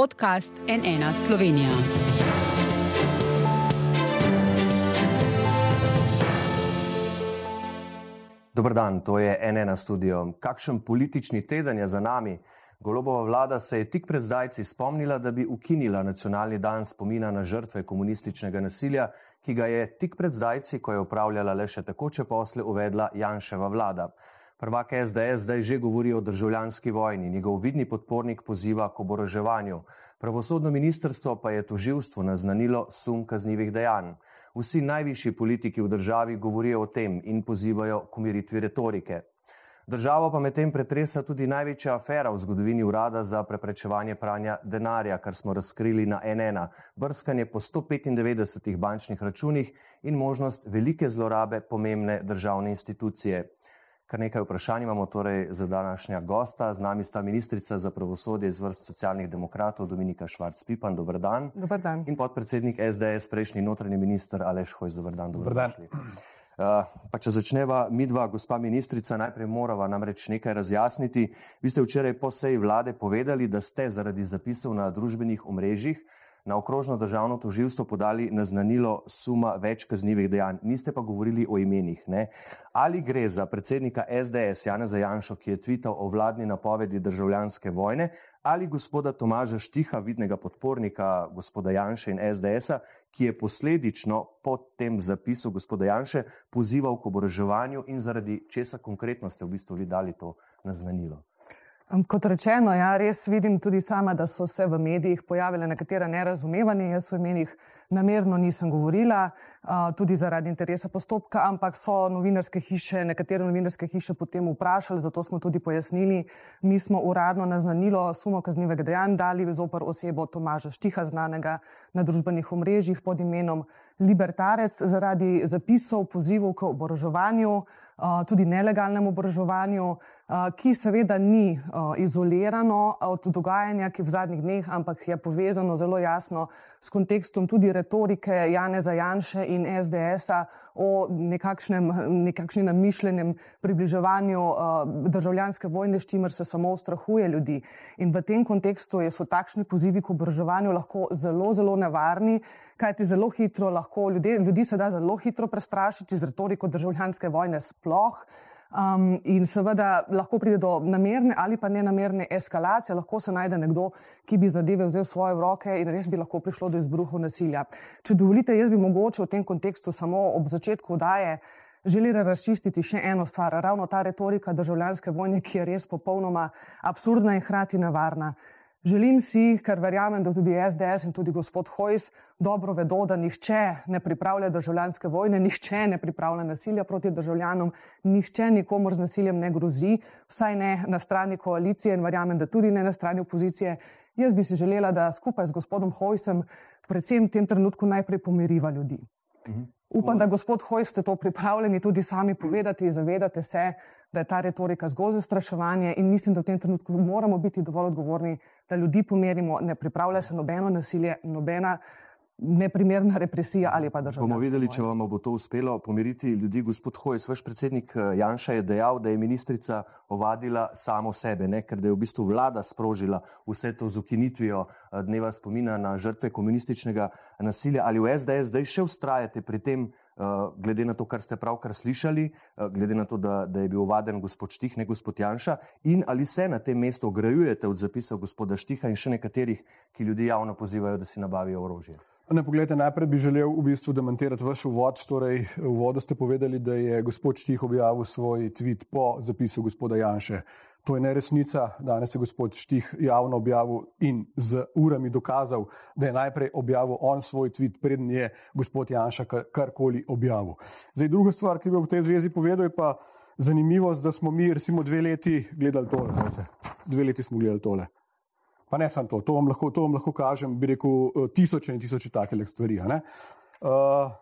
podcast NN Slovenija. Dobr dan, to je NN studio. Kakšen politični teden je za nami? Golobova vlada se je tik pred zdajci spomnila, da bi ukinila nacionalni dan spomina na žrtve komunističnega nasilja, ki ga je tik pred zdajci, ko je upravljala le še takoče posle, uvedla Janševa vlada. Prvak SDS zdaj že govori o državljanski vojni, njegov vidni podpornik poziva k oboroževanju. Pravosodno ministrstvo pa je toživstvo naznanilo sum kaznjivih dejanj. Vsi najvišji politiki v državi govorijo o tem in pozivajo k umiritvi retorike. Državo pa medtem pretresa tudi največja afera v zgodovini urada za preprečevanje pranja denarja, kar smo razkrili na NN, brskanje po 195 bančnih računih in možnost velike zlorabe pomembne državne institucije. Kar nekaj vprašanj imamo torej za današnja gosta. Z nami sta ministrica za pravosodje iz vrst socialnih demokratov Dominika Švarc-Pipan, dober dan. Dobar dan. In podpredsednik SDS, prejšnji notranji minister Aleš Hojs, dober dan. Dober dan. Uh, pa če začneva midva, gospa ministrica, najprej morava namreč nekaj razjasniti. Vi ste včeraj po seji vlade povedali, da ste zaradi zapisov na družbenih omrežjih na okrožno državno toživstvo podali naznanilo suma več kaznjivih dejanj. Niste pa govorili o imenih. Ne? Ali gre za predsednika SDS Janeza Janšo, ki je tvital o vladni napovedi državljanske vojne, ali gospoda Tomaža Štiha, vidnega podpornika gospoda Janša in SDS-a, ki je posledično po tem zapisu gospoda Janša pozival k oboroževanju in zaradi česa konkretno ste v bistvu vi dali to naznanilo. Kot rečeno, ja, res vidim tudi sama, da so se v medijih pojavile nekatera nerazumevanja. Jaz o imenih namerno nisem govorila, tudi zaradi interesa postopka, ampak so novinarske hiše, nekatere novinarske hiše potem vprašali, zato smo tudi pojasnili. Mi smo uradno naznanilo sumo kaznivega dejanja dali zopr osebo Tomaža Štiha, znanega na družbenih omrežjih pod imenom Libertarec, zaradi zapisov, pozivov k oboroževanju, tudi nelegalnemu oboroževanju, ki seveda ni izolirano od dogajanja, ki v zadnjih dneh, ampak je povezano zelo jasno s kontekstom tudi retorike Janeza Janše in SDS-a o nekakšnem, nekakšnem namišljenem približevanju uh, državljanske vojne, s čimer se samo ustrahuje ljudi. In v tem kontekstu so takšni pozivi k obroževanju lahko zelo, zelo nevarni, kajti zelo hitro lahko ljudi, ljudi se da zelo hitro prestrašiti z retoriko državljanske vojne sploh. Um, in seveda lahko pride do namerne ali pa nenamerne eskalacije, lahko se najde nekdo, ki bi zadeve vzel v svoje roke in res bi lahko prišlo do izbruhov nasilja. Če dovolite, jaz bi mogoče v tem kontekstu samo ob začetku daje želela razčistiti še eno stvar, ravno ta retorika državljanske vojne, ki je res popolnoma absurdna in hkrati nevarna. Želim si, ker verjamem, da tudi SDS in tudi gospod Hojs dobro vedo, da nišče ne pripravlja državljanske vojne, nišče ne pripravlja nasilja proti državljanom, nišče nikomor z nasiljem ne grozi, vsaj ne na strani koalicije in verjamem, da tudi ne na strani opozicije. Jaz bi si želela, da skupaj z gospodom Hojsem predvsem v tem trenutku najprej pomiriva ljudi. Mhm. Upam, da gospod Hojs ste to pripravljeni tudi sami povedati, zavedate se, da je ta retorika zgolj zastraševanje in mislim, da v tem trenutku moramo biti dovolj odgovorni, da ljudi pomerimo, ne pripravlja se nobeno nasilje, nobena neprimerna represija ali pa država. Bomo videli, če vam bo to uspelo pomiriti ljudi. Gospod Hojs, vaš predsednik eh, Janša je dejal, da je ministrica ovadila samo sebe, ne? ker da je v bistvu vlada sprožila vse to z ukinitvijo eh, dneva spomina na žrtve komunističnega nasilja. Ali v SDS zdaj še ustrajate pri tem, glede na to, kar ste pravkar slišali, glede na to, da, da je bil ovaden gospod Štih, ne gospod Janša, in ali se na tem mestu ograjujete od zapisov gospoda Štiha in še nekaterih, ki ljudi javno pozivajo, da si nabavijo orožje? Ne, pogledajte, najprej bi želel v bistvu demantirati vaš uvod. Torej, v uvodu ste povedali, da je gospod Štih objavil svoj tweet po zapisu gospoda Janše. To je neresnica. Danes je gospod Štih javno objavil in z urami dokazal, da je najprej objavil on svoj tweet, preden je gospod Janša karkoli objavil. Zdaj, druga stvar, ki bi v tej zvezi povedal, je pa zanimivost, da smo mi recimo dve leti gledali tole. Dve leti smo gledali tole. Pa ne samo to, to vam, lahko, to vam lahko kažem, bi rekel, eh, tisoče in tisoče takih stvari. Uh,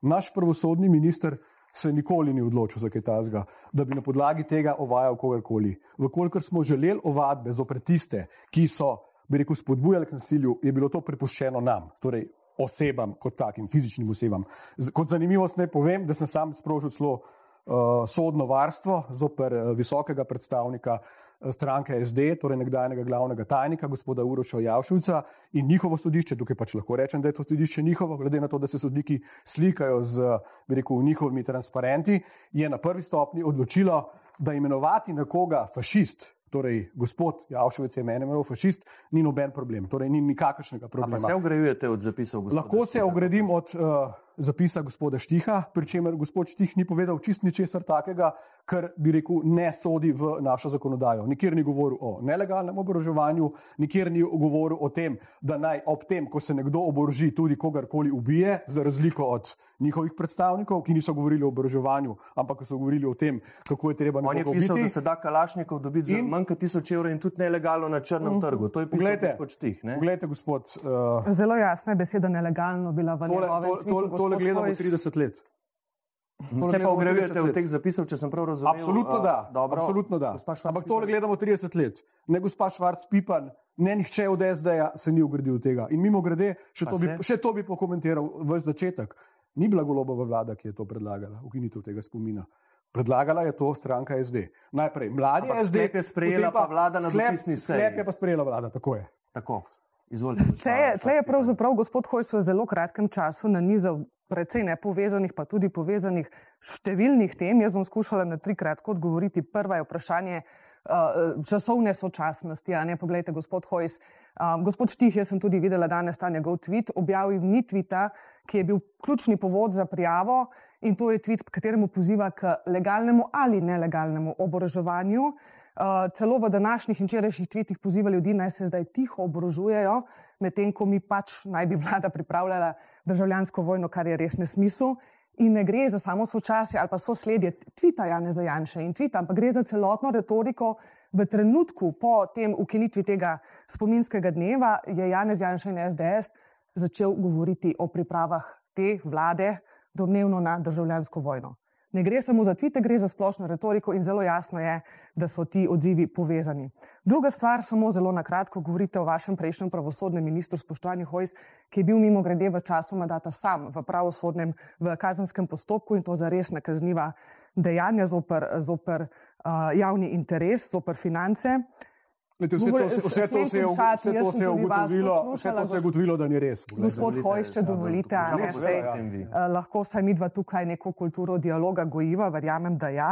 naš pravosodni minister se nikoli ni odločil za kaj tasga, da bi na podlagi tega ovajal kogarkoli. Vkolikor smo želeli ovadbe zopret tiste, ki so, bi rekel, spodbujali k nasilju, je bilo to prepuščeno nam, torej osebam kot takim, fizičnim osebam. Kot zanimivost naj povem, da sem sam sprožil celo sodno varstvo zoper uh, visokega predstavnika stranke SD, torej nekdanjega glavnega tajnika, gospoda Uroša Javšovca in njihovo sodišče, tukaj pač lahko rečem, da je to sodišče njihovo, glede na to, da se sodniki slikajo z rekel, njihovimi transparenti, je na prvi stopni odločilo, da imenovati nekoga fašist, torej gospod Javšovec je meni imel fašist, ni noben problem, torej ni nikakršnega problema. Pa se ogrejujete od zapisov gospoda? Lahko se ogradim od uh, zapisa gospoda Štiha, pri čemer gospod Štih ni povedal čist ničesar takega, kar bi rekel, ne sodi v našo zakonodajo. Nikjer ni govoril o nelegalnem oboroževanju, nikjer ni govoril o tem, da naj ob tem, ko se nekdo oboroži, tudi kogarkoli ubije, za razliko od njihovih predstavnikov, ki niso govorili o oboroževanju, ampak so govorili o tem, kako je treba nekaj narediti. On je pisal, ubiti. da se da kalašnikov dobiti in... za manj kot tisoč evrov in tudi nelegalno na črnem uh, trgu. To je pisal poglejte, gospod Štih. Poglejte, gospod, uh... Zelo jasna je beseda nelegalno bila v njegovem času. Tole gledamo 30 let. Se pa ogrevujete v teh zapisov, če sem prav razumel? Absolutno da. Uh, absolutno da. Ampak tole gledamo 30 let. Ne gospa Švarc Pipan, ne nihče od SD-ja se ni ugradil tega. In mimo grede, še to, bi, še to bi pokomentiral v začetek. Ni bila golobova vlada, ki je to predlagala, ukinitev tega spomina. Predlagala je to stranka SD. Najprej mladi Ampak SD. Sklep je sprejela pa, pa vlada na dopisni seji. Sklep je pa sprejela vlada, tako je. Tako. Izvolite. Tle je pravzaprav gospod Hojs v zelo kratkem času nanizal precej nepovezanih, pa tudi povezanih številnih tem. Jaz bom skušala na tri kratko odgovoriti. Prva je vprašanje uh, časovne sočasnosti. Ne, poglejte, gospod Hojs. Uh, gospod Štih, jaz sem tudi videla danes ta njegov tweet, objavil ni tvita, ki je bil ključni povod za prijavo in to je tweet, kateremu poziva k legalnemu ali nelegalnemu oboroževanju. Uh, celo v današnjih in včerajšnjih tvitih poziva ljudi, naj se zdaj tiho oborožujejo, medtem ko mi pač naj bi vlada pripravljala državljansko vojno, kar je res nesmisel. In ne gre za samo sočasje ali pa sosledje tvita Jana Zajanša in tvita, ampak gre za celotno retoriko. V trenutku po tem ukinitvi tega spominskega dneva je Janez Janša in SDS začel govoriti o pripravah te vlade domnevno na državljansko vojno. Ne gre samo za tvite, gre za splošno retoriko in zelo jasno je, da so ti odzivi povezani. Druga stvar, samo zelo na kratko, govorite o vašem prejšnjem pravosodnem ministru, spoštovani Hojs, ki je bil mimo grede v času mandata sam v pravosodnem, v kazenskem postopku in to za resna kazniva dejanja zoper, zoper uh, javni interes, zoper finance. Lete, vse, to, vse, vse to se je, vse to se je ugotovilo, vse to se je ugotovilo, da ni res. Gospod Hojš, če dovolite, ali ne, sej, uh, lahko saj mi dva tukaj neko kulturo dialoga gojiva, verjamem, da ja.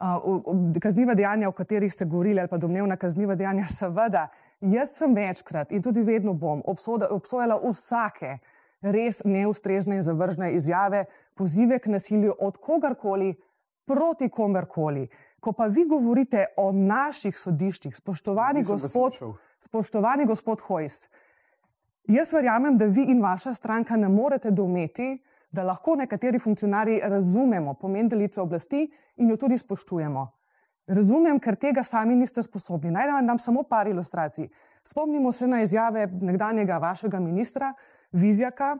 Uh, kazniva dejanja, o katerih ste govorili, ali pa domnevna kazniva dejanja, seveda, jaz sem večkrat in tudi vedno bom obsoda, obsojala vsake res neustrezne in zavržne izjave, pozive k nasilju od kogarkoli proti komerkoli. Ko pa vi govorite o naših sodiščih, spoštovani gospod, spoštovani gospod Hojs, jaz verjamem, da vi in vaša stranka ne morete dometi, da lahko nekateri funkcionarji razumemo pomen delitve oblasti in jo tudi spoštujemo. Razumem, ker tega sami niste sposobni. Naj vam dam samo par ilustracij. Spomnimo se na izjave nekdanjega vašega ministra Vizjaka,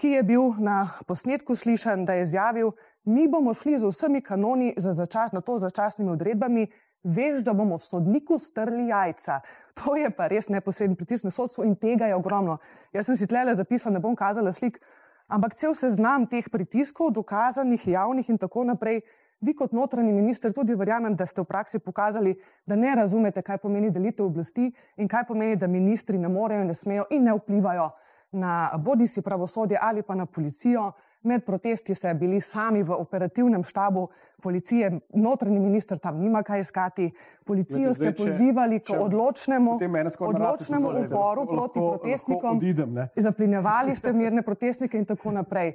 ki je bil na posnetku slišan, da je izjavil, mi bomo šli z vsemi kanoni za začas, na to začasnimi odredbami, veš, da bomo v sodniku strli jajca. To je pa res neposreden pritisk na sodstvo in tega je ogromno. Jaz sem si tlele zapisal, ne bom kazala slik, ampak cel seznam teh pritiskov, dokazanih, javnih in tako naprej. Vi kot notranji minister tudi verjamem, da ste v praksi pokazali, da ne razumete, kaj pomeni delitev oblasti in kaj pomeni, da ministri ne morejo, ne smejo in ne vplivajo na bodi si pravosodje ali pa na policijo. Med protesti so bili sami v operativnem štabu policije, notranji minister tam nima kaj iskati. Policijo ste pozivali k odločnemu, odločnemu uporu proti protestnikom. Odidem, zaplinjevali ste mirne protestnike in tako naprej.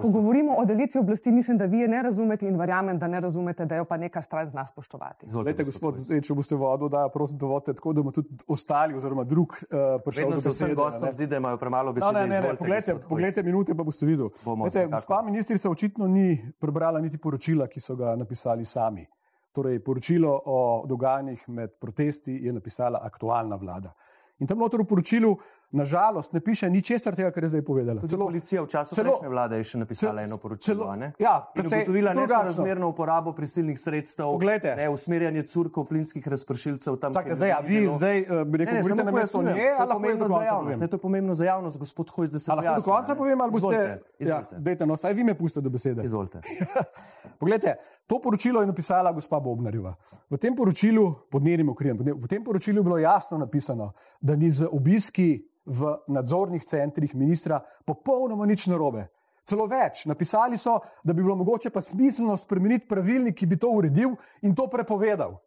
Ko govorimo o delitvi oblasti, mislim, da vi je ne razumete in verjamem, da ne razumete, da jo pa neka stran zna spoštovati. Izvolite, gospod, zdaj, če boste vodo, da prosim, dovolite tako, da bomo tudi ostali oziroma drug uh, prišel do besede. Vedno se vsem gostom zdi, da imajo premalo besede. No, ne, ne, ne, poglejte, poglejte minute, pa boste videli. Gospa ministrica očitno ni prebrala niti poročila, ki so ga napisali sami. Torej, poročilo o dogajanjih med protesti je napisala aktualna vlada. In tam noter v poročilu, nažalost, ne piše ničesar tega, kar je zdaj povedala. Celo policija v času celo, prejšnje vlade je še napisala celo, eno poročilo. Celo, ja, predvsej, ugotovila nesorazmerno uporabo prisilnih sredstev, Poglejte, ne, usmerjanje curkov plinskih razpršilcev. Tam, Čakaj, zdaj, ja, vi zdaj, uh, bi rekel, govorite na mesto nje, ali lahko je to za javnost? Ne, to je pomembno za javnost, gospod Hojs, da se lahko do konca povem, ali boste... Ja, dejte, no, saj vi me pustite do besede. Izvolite. Poglejte, To poročilo je napisala gospa Bobnareva. V tem poročilu, pod njenim okriljem, v tem poročilu je bilo jasno napisano, da ni z obiski v nadzornih centrih ministra popolnoma nič narobe. Celo več, napisali so, da bi bilo mogoče pa smiselno spremeniti pravilnik, ki bi to uredil in to prepovedal.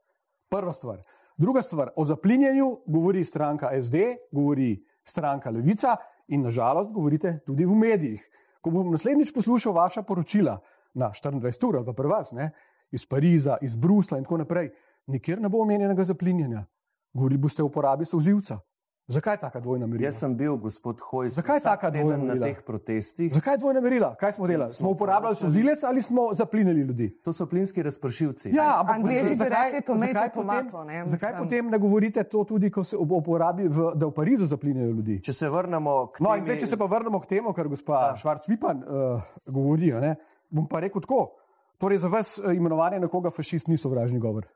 Prva stvar. Druga stvar, o zaplinjanju govori stranka SD, govori stranka Levica in nažalost govorite tudi v medijih. Ko bom naslednjič poslušal vaša poročila na 24 ur ali pa pri vas, ne, iz Pariza, iz Brusla in tako naprej, nikjer ne bo omenjenega zaplinjanja. Govorili boste o uporabi sozivca. Zakaj taka dvojna merila? Jaz sem bil, gospod Hojs, Zakaj taka dvojna na merila? teh protestih. Zakaj dvojna merila? Kaj smo delali? Smo uporabljali sozilec ali smo zaplinjali ljudi? To so plinski razpršilci. Ja, ampak Anglezi bi zakaj, rekli tomato, zakaj, tomato, potem, ne, zakaj potem ne govorite to tudi, ko se uporabi, v, da v Parizu zaplinjajo ljudi? Če se vrnemo k No, temi- in zdaj, če se pa vrnemo k temu, kar gospa ja. Švarc-Vipan uh, govori, a ne, bom pa rekel tako. Torej, za vas uh, imenovanje nekoga fašist ni sovražni govor.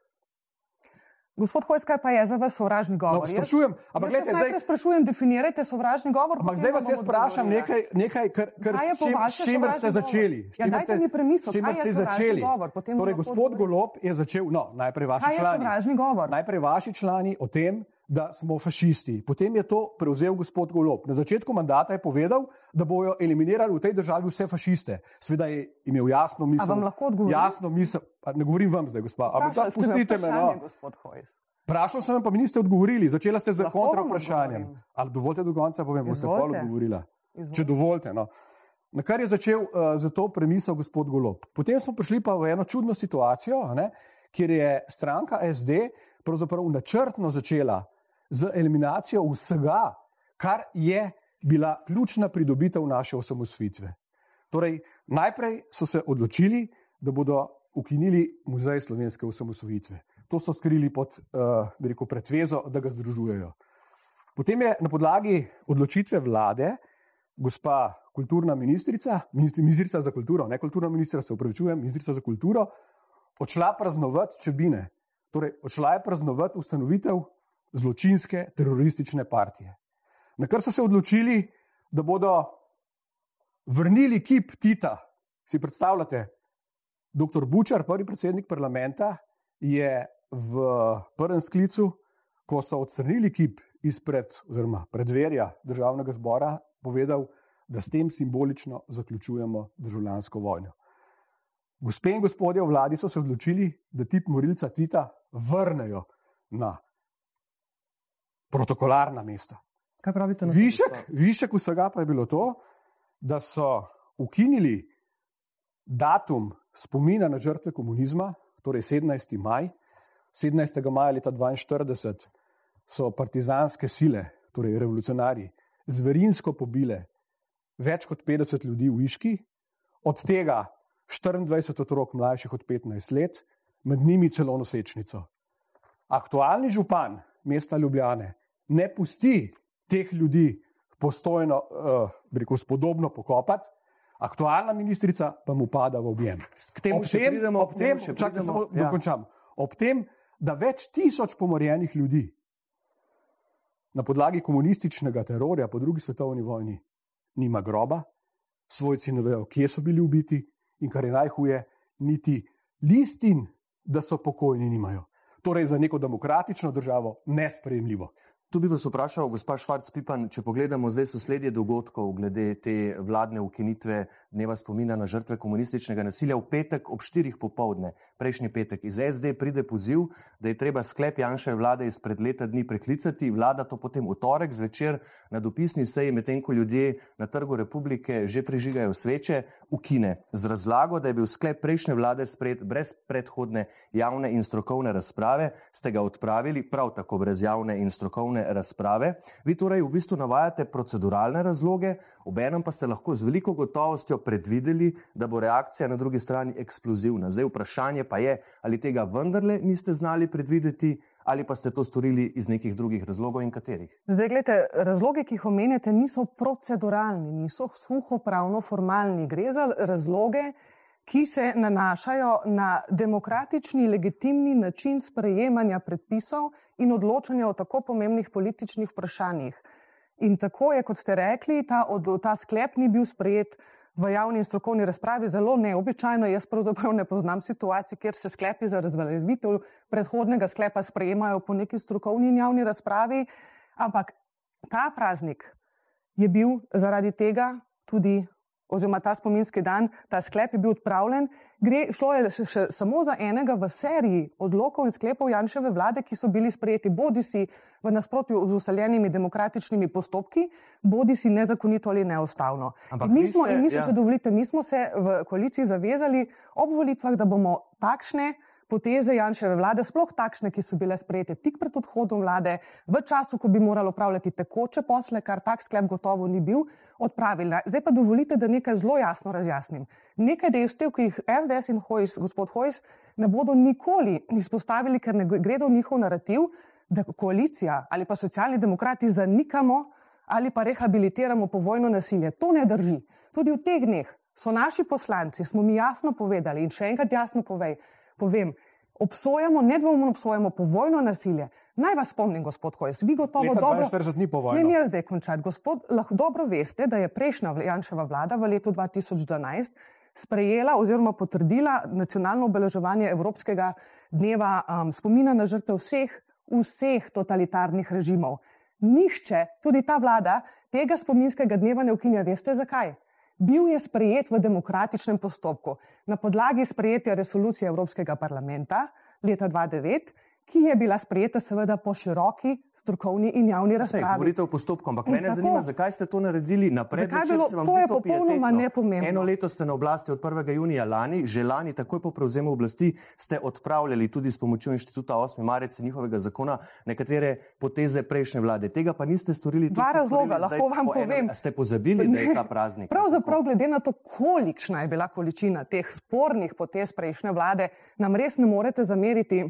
Gospod Hojs, kaj pa je za vas sovražni govor? No, sprašujem, ampak vas glejte, zdaj- najprej sprašujem, definirajte sovražni govor. Ampak zdaj vas jaz vprašam odgovorila. nekaj, nekaj kar, kar Kaj je s čim, s čimer ste začeli. Ja, dajte mi premiso, s čimer ste začeli. govor, Torej, gospod. Golob je začel, no, najprej vaši člani. Najprej vaši člani o tem, da smo fašisti. Potem je to prevzel gospod Golob. Na začetku mandata je povedal, da bojo eliminirali v tej državi vse fašiste. Sveda je imel jasno misel. vam lahko odgovorim? Jasno misel. a Ne govorim vam zdaj, gospa. Ampak da, pustite me. No. Vprašal sem, pa mi niste odgovorili. Začela ste z Lahko kontra vprašanjem. Ali dovolite do konca, povem, boste pol odgovorila. Izvolite. Če dovolite. No. Na kar je začel uh, za to premiso gospod Golob. Potem smo prišli pa v eno čudno situacijo, ne, kjer je stranka SD pravzaprav načrtno začela z eliminacijo vsega, kar je bila ključna pridobitev naše osamosvitve. Torej, najprej so se odločili, da bodo ukinili muzej slovenske osamosvitve. To so skrili pod uh, rekel, pretvezo, da ga združujejo. Potem je na podlagi odločitve vlade gospa kulturna ministrica, ministri- ministrica za kulturo, ne kulturna ministrica, se upravičujem, ministrica za kulturo, odšla praznovati čebine. Torej, odšla je praznovati ustanovitev zločinske teroristične partije. Na kar so se odločili, da bodo vrnili kip Tita. Si predstavljate, dr. Bučar, prvi predsednik parlamenta, je v prvem sklicu, ko so odstranili kip izpred, oziroma predverja državnega zbora, povedal, da s tem simbolično zaključujemo državljansko vojno. Gospe in gospodje v vladi so se odločili, da tip morilca Tita vrnejo na protokolarna mesta. Kaj pravite na to, Višek, višek vsega pa je bilo to, da so ukinili datum spomina na žrtve komunizma, torej 17. maj. 17. maja leta 1942 so partizanske sile, torej revolucionarji, zverinsko pobile več kot 50 ljudi v Iški, od tega 24 otrok mlajših od 15 let, med njimi celo nosečnico. Aktualni župan mesta Ljubljane ne pusti teh ljudi postojno, uh, rekel, spodobno pokopati, aktualna ministrica pa mu pada v objem. K temu Ob še tem- pridemo, ob tem, še čakajte, samo ja. dokončam. Ob tem, da več tisoč pomorjenih ljudi na podlagi komunističnega terorja po drugi svetovni vojni nima groba, svojci ne vejo, kje so bili ubiti, in kar je najhuje, niti listin, da so pokojni, nimajo. Torej, za neko demokratično državo nesprejemljivo. Tu bi vas vprašal, gospa Švarc-Pipan, če pogledamo zdaj sosledje dogodkov glede te vladne ukinitve dneva spomina na žrtve komunističnega nasilja v petek ob štirih popovdne, prejšnji petek. Iz SD pride poziv, da je treba sklep Janševe vlade izpred leta dni preklicati, vlada to potem v torek zvečer na dopisni seji, medtem ko ljudje na trgu republike že prižigajo sveče, ukine z razlago, da je bil sklep prejšnje vlade sprejet brez predhodne javne in strokovne razprave, ste ga odpravili prav tako brez javne in strokovne razprave. Vi torej v bistvu navajate proceduralne razloge, obenem pa ste lahko z veliko gotovostjo predvideli, da bo reakcija na drugi strani eksplozivna. Zdaj vprašanje pa je, ali tega vendarle niste znali predvideti, ali pa ste to storili iz nekih drugih razlogov in katerih. Zdaj, gledajte, razloge, ki jih omenjate, niso proceduralni, niso suho pravno formalni. Gre za razloge, ki se nanašajo na demokratični, legitimni način sprejemanja predpisov in odločanja o tako pomembnih političnih vprašanjih. In tako je, kot ste rekli, ta, od, ta sklep ni bil sprejet v javni in strokovni razpravi zelo neobičajno. Jaz pravzaprav ne poznam situacij, kjer se sklepi za razveljavitev predhodnega sklepa sprejemajo po neki strokovni in javni razpravi, ampak ta praznik je bil zaradi tega tudi oziroma ta spominski dan, ta sklep je bil odpravljen. Gre, šlo je še, še samo za enega v seriji odlokov in sklepov Janševe vlade, ki so bili sprejeti bodi si v nasprotju z ustaljenimi demokratičnimi postopki, bodi si nezakonito ali neustavno. Ampak mi smo, ste, in mislim, ja. če dovolite, mi smo se v koaliciji zavezali ob volitvah, da bomo takšne poteze Janševe vlade, sploh takšne, ki so bile sprejete tik pred odhodom vlade, v času, ko bi moralo upravljati tekoče posle, kar tak sklep gotovo ni bil, odpravili. Zdaj pa dovolite, da nekaj zelo jasno razjasnim. Nekaj dejstev, ki jih SDS in Hojs, gospod Hojs, ne bodo nikoli izpostavili, ker ne gredo v njihov narativ, da koalicija ali pa socialni demokrati zanikamo ali pa rehabilitiramo povojno nasilje. To ne drži. Tudi v teh dneh so naši poslanci, smo mi jasno povedali in še enkrat jasno povej, povem, obsojamo, nedvomno obsojamo povojno nasilje. Naj vas spomnim, gospod Hojs, vi gotovo Leta dobro. 42 dni povojno. Smem jaz zdaj končati. Gospod, lahko dobro veste, da je prejšnja Janševa vlada v letu 2012 sprejela oziroma potrdila nacionalno obeleževanje Evropskega dneva um, spomina na žrtev vseh, vseh totalitarnih režimov. Nihče, tudi ta vlada, tega spominskega dneva ne ukinja. Veste zakaj? Bil je sprejet v demokratičnem postopku. Na podlagi sprejetja resolucije Evropskega parlamenta leta 2009 ki je bila sprejeta seveda po široki strokovni in javni razpravi. Sej, govorite o postopku, ampak in mene tako, zanima, zakaj ste to naredili naprej. To je popolnoma nepomembno. Eno leto ste na oblasti od 1. junija lani, že lani, takoj po prevzemu oblasti, ste odpravljali tudi s pomočjo inštituta 8. marec njihovega zakona nekatere poteze prejšnje vlade. Tega pa niste storili. Dva razloga, lahko vam po povem. Eno, ste pozabili, ne. da je ta praznik? Pravzaprav, glede na to, kolikšna je bila količina teh spornih potez prejšnje vlade, nam res ne morete zameriti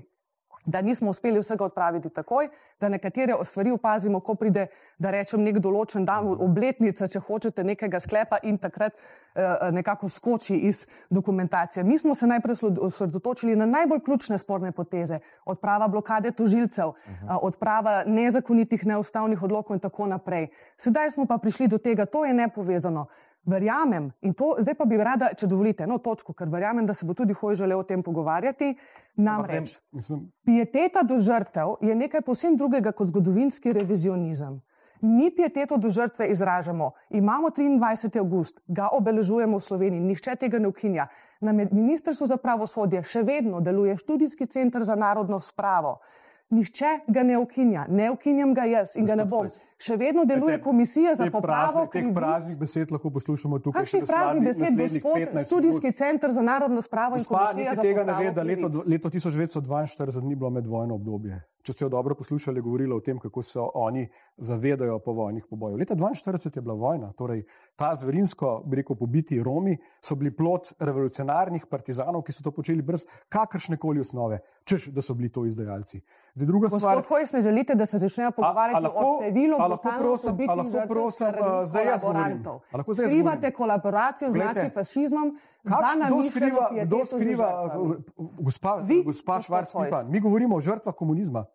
da nismo uspeli vsega odpraviti takoj, da nekatere stvari opazimo, ko pride, da rečem, nek določen dan, obletnica, če hočete, nekega sklepa in takrat eh, nekako skoči iz dokumentacije. Mi smo se najprej osredotočili na najbolj ključne sporne poteze, odprava blokade tožilcev, eh, odprava nezakonitih, neustavnih odlokov in tako naprej. Sedaj smo pa prišli do tega, to je nepovezano. Verjamem, in to zdaj pa bi rada, če dovolite, eno točko, ker verjamem, da se bo tudi hoj želel o tem pogovarjati. Namreč, pieteta do žrtev je nekaj posebno drugega kot zgodovinski revizionizem. Mi pieteto do žrtve izražamo, imamo 23. august, ga obeležujemo v Sloveniji, nihče tega ne ukinja. Na Ministrstvu za pravosodje še vedno deluje študijski center za narodno spravo. Nihče ga ne ukinja, ne ukinjam ga jaz in ga ne bom. Še vedno deluje komisija za popravo. Teh praznih besed lahko poslušamo tukaj. Kakšnih praznih besed, gospod, študijski center za narodno spravo in komisija za popravo? Tega ne ve, da leto, leto 1942 ni bilo medvojno obdobje. Če ste jo dobro poslušali, govorila o tem, kako se oni zavedajo povojnih pobojev. Leta 1942 je bila vojna, torej ta zverinsko, bi rekel, pobiti Romi so bili plot revolucionarnih partizanov, ki so to počeli brez kakršne koli osnove, češ da so bili to izdajalci. Zdaj, druga stvar. Gospod Hojs, ne želite, da se začnejo pogovarjati lahko, o številu jaz govorim. Skrivate kolaboracijo z nacifasizmom, kdo skriva, kdo skriva, gospa, gospa Švarc-Pipa, mi govorimo o žrtvah komunizma.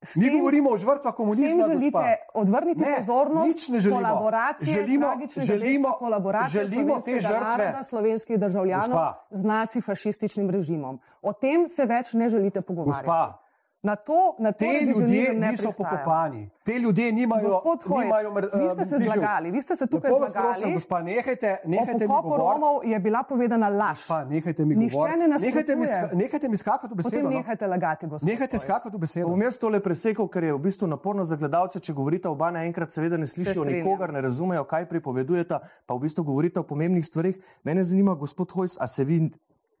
Tem, mi govorimo o žrtvah komunizma. S tem želite gospa. odvrniti ne, pozornost kolaboracije, želimo, želimo, kolaboracije želimo te žrtve slovenskih državljanov gospa. z nacifašističnim režimom. O tem se več ne želite pogovarjati. Gospa. Na to, na te ljudje niso pokopani. Te ljudje nimajo. Gospod Hojs, vi ste se zlagali, vi ste se tukaj zlagali. Prosim, gospa, nehajte, nehajte mi govoriti. Romov je bila povedana laž. Gospa, nehajte mi govoriti. Ne nehajte, mi, nehajte mi skakati v besedo. Potem no. nehajte lagati, gospod. Nehajte skakati v besedo. Bom jaz tole presekal, ker je v bistvu naporno za gledalce, če govorite oba naenkrat, seveda ne slišijo nikogar, ne razumejo, kaj pripovedujete, pa v bistvu govorite o pomembnih stvarih. Mene zanima, gospod Hojs, a se vi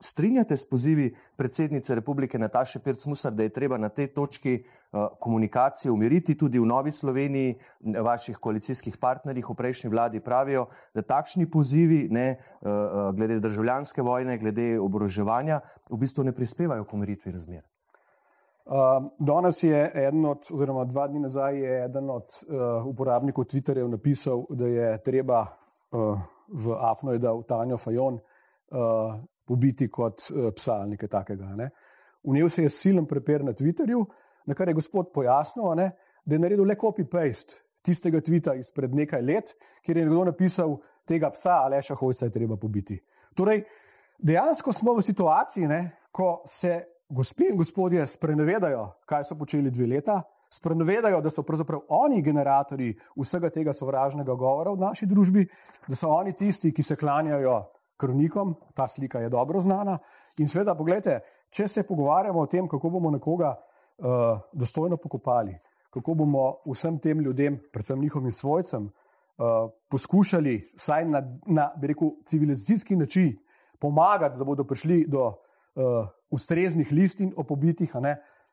strinjate s pozivi predsednice republike Nataše Pirc-Musar, da je treba na tej točki uh, komunikacije umiriti tudi v Novi Sloveniji, vaših koalicijskih partnerjih v prejšnji vladi pravijo, da takšni pozivi ne, uh, glede državljanske vojne, glede oboroževanja v bistvu ne prispevajo k umiritvi razmer. Uh, danes je eden od, oziroma dva dni nazaj je eden od uh, uporabnikov Twitterjev napisal, da je treba uh, v Afno je dal Tanjo Fajon, uh, pobiti kot uh, psa ali nekaj takega. Ne. Vnel se je silen prepir na Twitterju, na kar je gospod pojasnil, ne, da je naredil le copy-paste tistega tvita izpred nekaj let, kjer je nekdo napisal, tega psa Aleša Hojca je treba pobiti. Torej, dejansko smo v situaciji, ne, ko se gospe in gospodje sprenevedajo, kaj so počeli dve leta, sprenevedajo, da so pravzaprav oni generatorji vsega tega sovražnega govora v naši družbi, da so oni tisti, ki se klanjajo kronikom, ta slika je dobro znana. In seveda, pogledajte, če se pogovarjamo o tem, kako bomo nekoga uh, dostojno pokopali, kako bomo vsem tem ljudem, predvsem njihovim svojcem, uh, poskušali vsaj na, na rekel, civilizacijski način pomagati, da bodo prišli do uh, ustreznih listin o pobitih,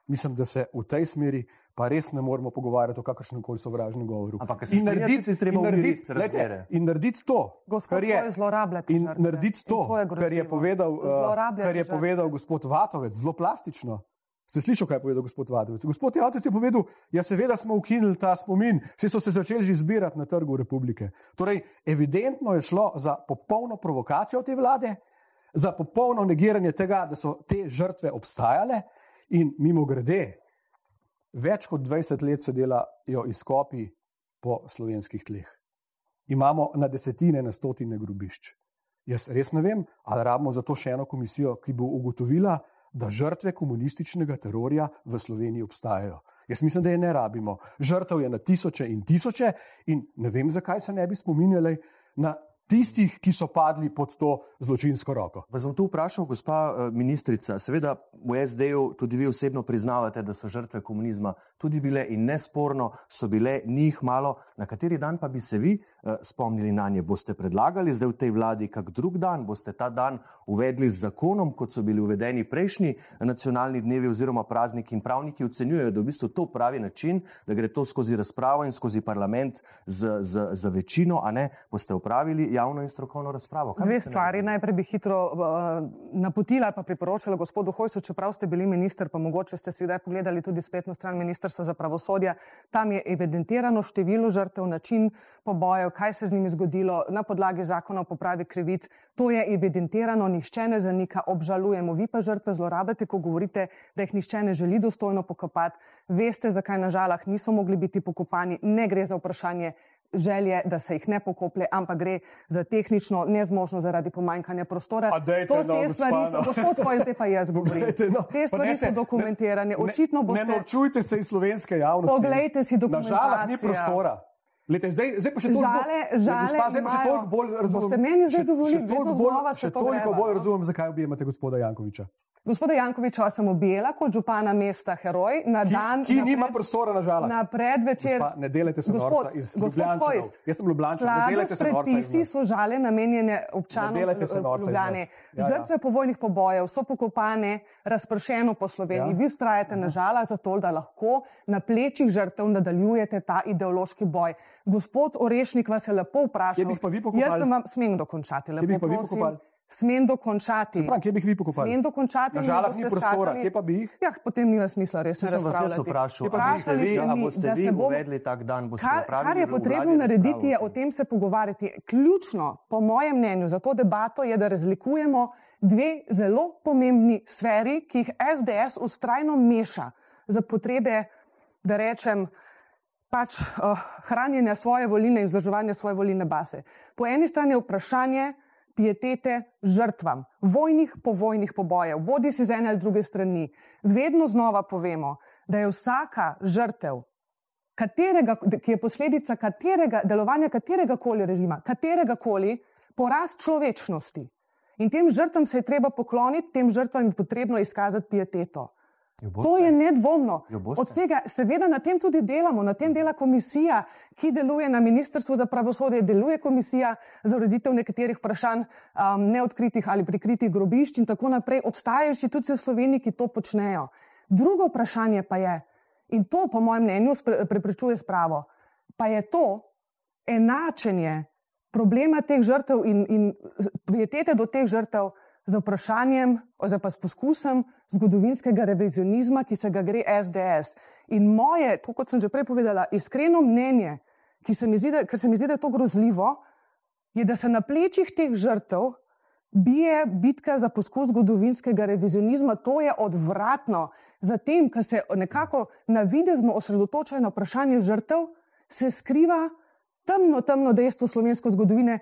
mislim, da se v tej smeri pa res ne moramo pogovarjati o kakršnem koli sovražnem govoru. Ampak, in narediti, in narediti, lejte, in narediti to, kar je, in narediti to, kar je povedal, uh, kar je povedal gospod Vatovec, zelo plastično. Ste slišali, kaj je povedal gospod Vatovec? Gospod Vatovec je povedal, ja, seveda smo ukinili ta spomin, vsi so se začeli že zbirati na trgu republike. Torej, evidentno je šlo za popolno provokacijo te vlade, za popolno negiranje tega, da so te žrtve obstajale in mimo grede, več kot 20 let se delajo izkopi po slovenskih tleh. Imamo na desetine, na stotine grobišč. Jaz res ne vem, ali rabimo za to še eno komisijo, ki bo ugotovila, da žrtve komunističnega terorja v Sloveniji obstajajo. Jaz mislim, da je ne rabimo. Žrtev je na tisoče in tisoče, in ne vem, zakaj se ne bi spominjali na tistih, ki so padli pod to zločinsko roko. Vas bom tu vprašal, gospa eh, ministrica. Seveda v SD-ju tudi vi osebno priznavate, da so žrtve komunizma tudi bile in nesporno so bile njih malo. Na kateri dan pa bi se vi uh, spomnili na nje? Boste predlagali zdaj v tej vladi kak drug dan? Boste ta dan uvedli z zakonom, kot so bili uvedeni prejšnji nacionalni dnevi oziroma prazniki in pravniki ocenjujejo, da v bistvu to pravi način, da gre to skozi razpravo in skozi parlament z, z, z večino, a ne boste upravili javno in strokovno razpravo. Kaj Dve stvari. Najprej bi hitro uh, napotila ali pa priporočila gospodu Hojsu, čeprav ste bili minister, pa mogoče ste si kdaj pogledali tudi spletno stran Ministrstva za pravosodje. Tam je evidentirano število žrtev, način pobojev, kaj se z njimi zgodilo na podlagi zakona o popravi krivic. To je evidentirano, nišče ne zanika, obžalujemo. Vi pa žrtve zlorabite, ko govorite, da jih nišče ne želi dostojno pokopati. Veste, zakaj na žalah niso mogli biti pokopani. Ne gre za vprašanje želje, da se jih ne pokoplje, ampak gre za tehnično nezmožnost zaradi pomanjkanja prostora. To no, te stvari so, gospod Hoj, zdaj pa jaz govorim. No, te stvari so dokumentirane. Očitno boste... Ne norčujte se iz slovenske javnosti. Poglejte si dokumentacijo. Na žalah ni prostora. Lete, zdaj, zdaj pa še toliko, žale, žale gospa, zdaj pa še toliko bolj razumem. Ste meni zdaj dovolili, še, še toliko, bolj, še toliko bolj razumem, zakaj objemate gospoda Jankoviča. Gospoda Jankoviča sem objela kot župana mesta Heroj na ki, dan. Ki na nima pred, prostora na žalost. Na predvečer. Gospa, ne delajte se gospod, norca iz Ljubljana. Jaz sem Ljubljančan, ne delajte se norca. Predpisi so žale namenjene občanom Ljubljane. Ja, ja. Žrtve povojnih pobojev so pokopane razpršeno po Sloveniji. Ja. Vi ustrajate na žala zato, da lahko na plečih žrtev nadaljujete ta ideološki boj. Gospod Orešnik vas je lepo vprašal. Jaz sem vam smem dokončati. Lepo prosim. Smem dokončati. Prav, kje bi jih vi pokopali? Smem dokončati. Na žalost ni prostora, skakali... kje pa bi jih? Ja, potem nima smisla, res ne. Sem vas jaz vprašal, boste vi, a boste vi bom... uvedli tak dan, boste kar, kar je potrebno narediti, je o tem se pogovarjati. Ključno, po mojem mnenju, za to debato je, da razlikujemo dve zelo pomembni sferi, ki jih SDS ustrajno meša za potrebe, da rečem, pač uh, hranjenja svoje voline in vzdrževanja svoje voline base. Po eni strani je vprašanje, pietete žrtvam, vojnih povojnih pobojev, bodi si z ene ali druge strani. Vedno znova povemo, da je vsaka žrtev, katerega, ki je posledica katerega, delovanja katerega koli režima, katerega koli, poraz človečnosti. In tem žrtvam se je treba pokloniti, tem žrtvam je potrebno izkazati pieteto. To je nedvomno. Od tega, seveda, na tem tudi delamo, na tem dela komisija, ki deluje na Ministrstvu za pravosodje, deluje komisija za ureditev nekaterih vprašanj um, neodkritih ali prikritih grobišč in tako naprej. Obstajajo inštitucije v Sloveniji, ki to počnejo. Drugo vprašanje pa je, in to po mojem mnenju preprečuje spravo, pa je to enačenje problema teh žrtev in, in pietete do teh žrtev z vprašanjem, oziroma s poskusom zgodovinskega revizionizma, ki se ga gre SDS. In moje, kot sem že prej povedala, iskreno mnenje, se zdi, da, se mi zdi, da je to grozljivo, je, da se na plečih teh žrtev bije bitka za poskus zgodovinskega revizionizma. To je odvratno. Zatem, ker se nekako navidezno osredotočajo na vprašanje žrtev, se skriva temno, temno dejstvo slovenske zgodovine,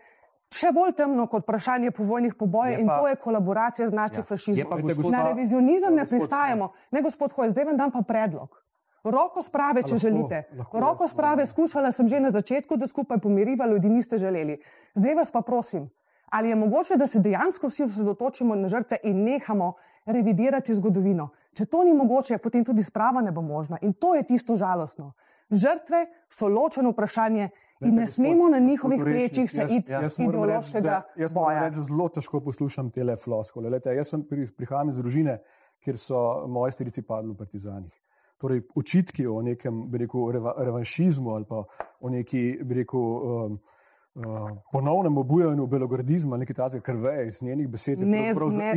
še bolj temno kot vprašanje povojnih pobojev in to je kolaboracija z nacifašizmom. Ja. Gospod, na revizionizem ne pristajamo. Ne, gospod Hoj, zdaj vam dam pa predlog. Roko sprave, če lahko, želite. Lahko Roko sprave skušala sem že na začetku, da skupaj pomiriva ljudi, niste želeli. Zdaj vas pa prosim, ali je mogoče, da se dejansko vsi osredotočimo na žrtve in nehamo revidirati zgodovino. Če to ni mogoče, potem tudi sprava ne bo možna. In to je tisto žalostno. Žrtve so ločeno vprašanje in ne smemo na njihovih plečih se iti ideološkega boja. Jaz moram reči, zelo težko poslušam te floskole. Lete, jaz sem prihajam iz družine, kjer so moji strici padli v partizanih. Torej, očitki o nekem rekel, revanšizmu ali pa o neki rekel, um, uh, ponovnem obujanju belogradizma, nekaj takega, kar veje iz njenih besed, ne, ne, je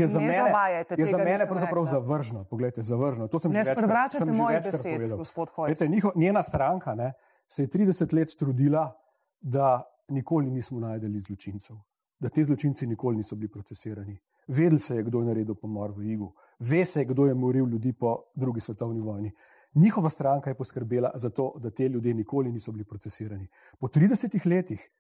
za ne mene, je za mene pravzaprav zavržno. Poglejte, zavržno. To sem ne sprevračate moje večkrat besed, povedal. gospod Hojs. Njena stranka ne, se je 30 let trudila, da nikoli nismo najdeli zločincev, da te zločinci nikoli niso bili procesirani. Vedel se je, kdo je naredil pomor v Igu, ve se je, kdo je moril ljudi po drugi svetovni vojni. Njihova stranka je poskrbela za to, da te ljudje nikoli niso bili procesirani. Po 30 letih